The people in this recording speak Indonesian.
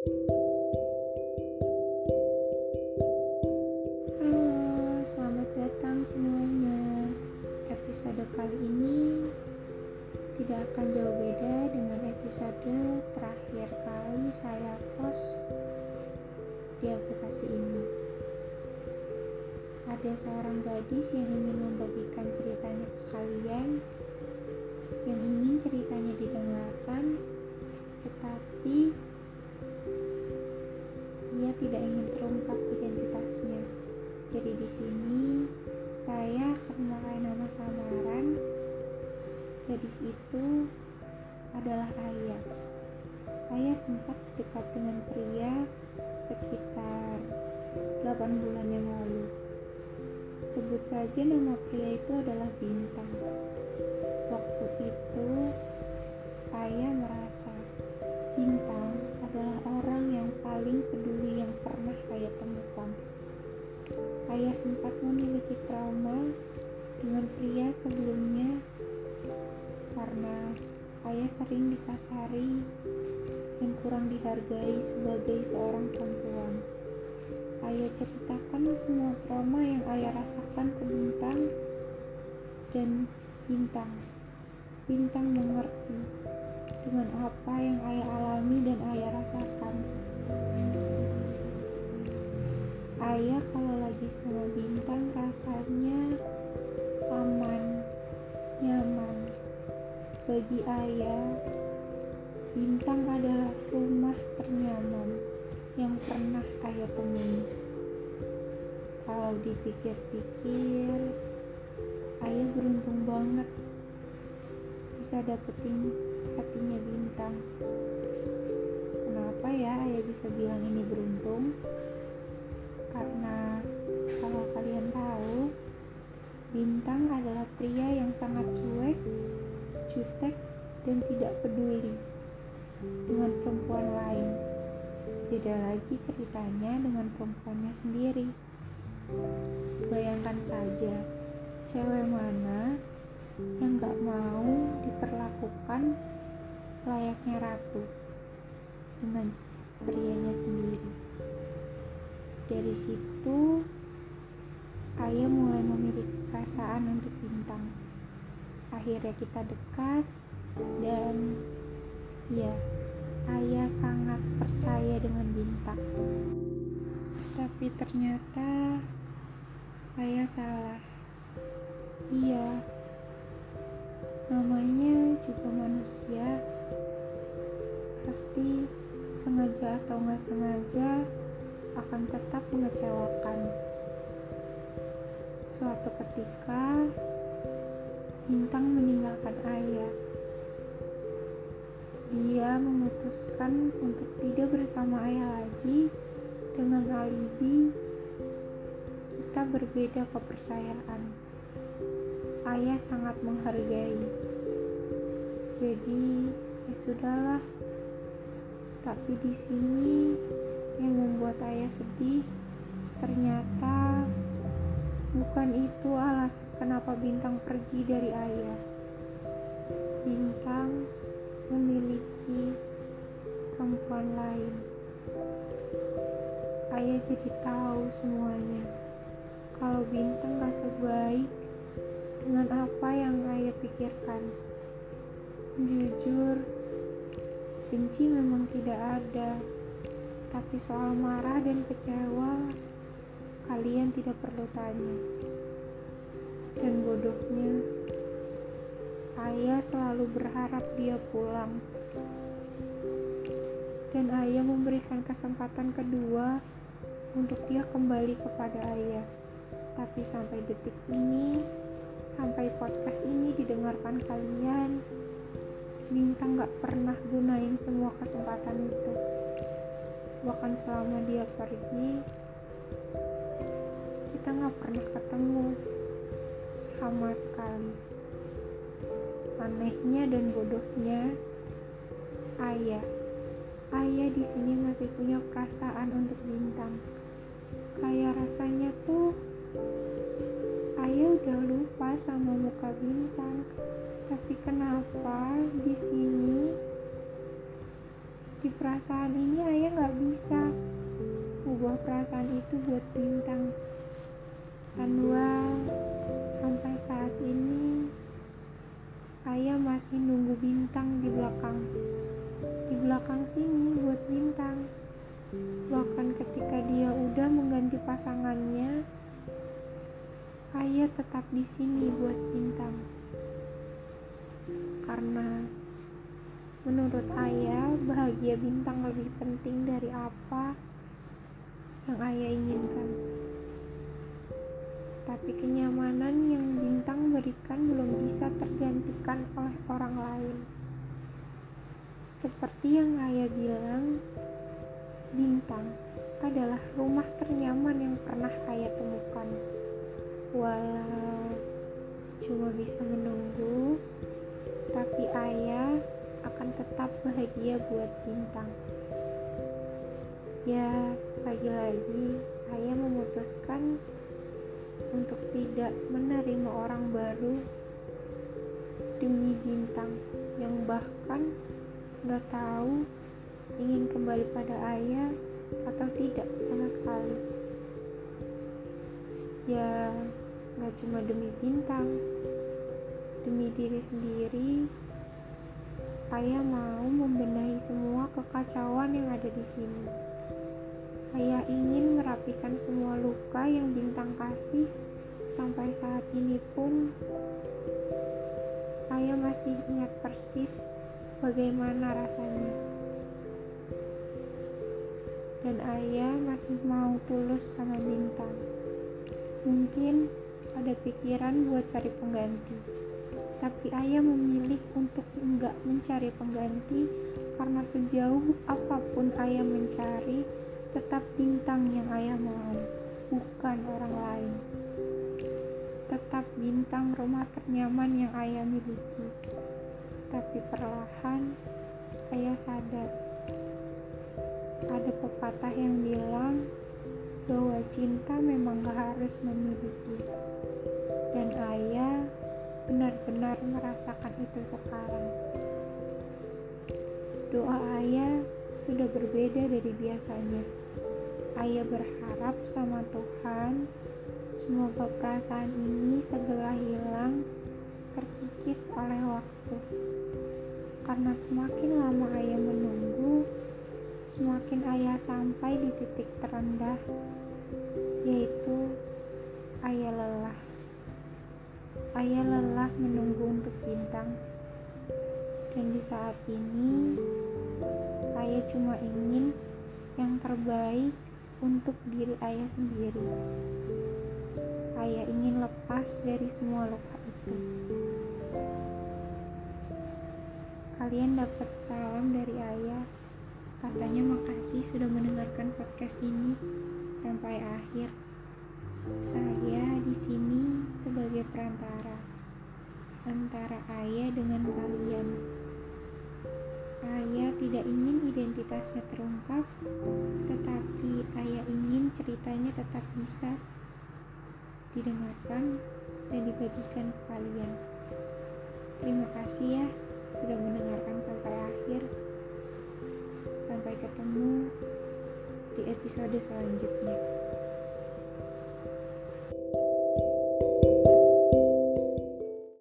Halo, selamat datang semuanya. Episode kali ini tidak akan jauh beda dengan episode terakhir kali saya post di aplikasi ini. Ada seorang gadis yang ingin membagikan ceritanya ke kalian, yang ingin ceritanya didengarkan, tetapi tidak ingin terungkap identitasnya. Jadi di sini saya akan memakai nama samaran. Gadis itu adalah Ayah. Ayah sempat dekat dengan pria sekitar 8 bulan yang lalu. Sebut saja nama pria itu adalah Bintang. Waktu itu Ayah merasa Bintang adalah orang yang paling peduli yang pernah Ayah temukan. Ayah sempat memiliki trauma dengan pria sebelumnya karena ayah sering dikasari dan kurang dihargai sebagai seorang perempuan. Ayah ceritakan semua trauma yang ayah rasakan ke Bintang dan Bintang. Bintang mengerti dengan apa yang ayah alami dan ayah rasakan. Ayah kalau lagi sama Bintang rasanya aman, nyaman. Bagi ayah, Bintang adalah rumah ternyaman yang pernah ayah temui. Kalau dipikir-pikir, ayah beruntung banget bisa dapetin hatinya Bintang. Kenapa ya ayah bisa bilang ini beruntung? Karena kalau kalian tahu, Bintang adalah pria yang sangat cuek, jutek, dan tidak peduli dengan perempuan lain. Beda lagi ceritanya dengan perempuannya sendiri. Bayangkan saja, cewek mana yang gak mau diperlakukan layaknya ratu dengan prianya sendiri. Dari situ, ayah mulai memiliki perasaan untuk bintang. Akhirnya kita dekat dan ya, ayah sangat percaya dengan bintang. Tapi ternyata ayah salah. Iya, namanya juga manusia. Pasti sengaja atau nggak sengaja akan tetap mengecewakan. Suatu ketika, Bintang meninggalkan ayah. Dia memutuskan untuk tidak bersama ayah lagi dengan alibi kita berbeda kepercayaan. Ayah sangat menghargai. Jadi, ya sudahlah. Tapi di sini yang membuat ayah sedih ternyata bukan itu alasan kenapa bintang pergi dari ayah. Bintang memiliki perempuan lain. Ayah jadi tahu semuanya. Kalau bintang gak sebaik dengan apa yang ayah pikirkan jujur benci memang tidak ada tapi soal marah dan kecewa, kalian tidak perlu tanya. Dan bodohnya, ayah selalu berharap dia pulang. Dan ayah memberikan kesempatan kedua untuk dia kembali kepada ayah. Tapi sampai detik ini, sampai podcast ini didengarkan kalian, Bintang gak pernah gunain semua kesempatan itu. Bahkan selama dia pergi kita nggak pernah ketemu sama sekali. Anehnya dan bodohnya ayah. Ayah di sini masih punya perasaan untuk bintang kayak rasanya tuh ayah udah lupa sama muka bintang tapi kenapa di sini di perasaan ini ayah nggak bisa ubah perasaan itu buat bintang? Well sampai saat ini ayah masih nunggu bintang di belakang. Di belakang sini buat bintang. Bahkan ketika dia udah mengganti pasangannya ayah tetap di sini buat bintang karena menurut ayah bahagia bintang lebih penting dari apa yang ayah inginkan. Tapi kenyamanan yang bintang berikan belum bisa tergantikan oleh orang lain. Seperti yang ayah bilang bintang adalah rumah ternyaman yang pernah ayah temukan. Walau cuma bisa menunggu tapi ayah akan tetap bahagia buat bintang. Ya, lagi-lagi ayah memutuskan untuk tidak menerima orang baru demi bintang yang bahkan gak tahu ingin kembali pada ayah atau tidak sama sekali. Ya, gak cuma demi bintang, demi diri sendiri, ayah mau membenahi semua kekacauan yang ada di sini. Ayah ingin merapikan semua luka yang bintang kasih sampai saat ini pun ayah masih ingat persis bagaimana rasanya. Dan ayah masih mau tulus sama bintang. Mungkin ada pikiran buat cari pengganti tapi ayah memilih untuk enggak mencari pengganti karena sejauh apa pun ayah mencari, tetap bintang yang ayah mau, bukan orang lain. Tetap bintang rumah ternyaman yang ayah miliki. Tapi perlahan, ayah sadar. Ada pepatah yang bilang bahwa cinta memang gak harus memiliki. Dan ayah benar-benar merasakan itu sekarang. Doa ayah sudah berbeda dari biasanya. Ayah berharap sama Tuhan, semoga perasaan ini segera hilang, terkikis oleh waktu. Karena semakin lama ayah menunggu, semakin ayah sampai di titik terendah, yaitu ayah lelah. Ayah lelah menunggu untuk bintang, dan di saat ini ayah cuma ingin yang terbaik untuk diri ayah sendiri. Ayah ingin lepas dari semua luka itu. Kalian dapat salam dari ayah. Katanya makasih sudah mendengarkan podcast ini sampai akhir. Saya di sini sebagai perantara antara ayah dengan kalian. Ayah tidak ingin identitasnya terungkap, tetapi ayah ingin ceritanya tetap bisa didengarkan dan dibagikan ke kalian. Terima kasih ya sudah mendengarkan sampai akhir. Sampai ketemu di episode selanjutnya.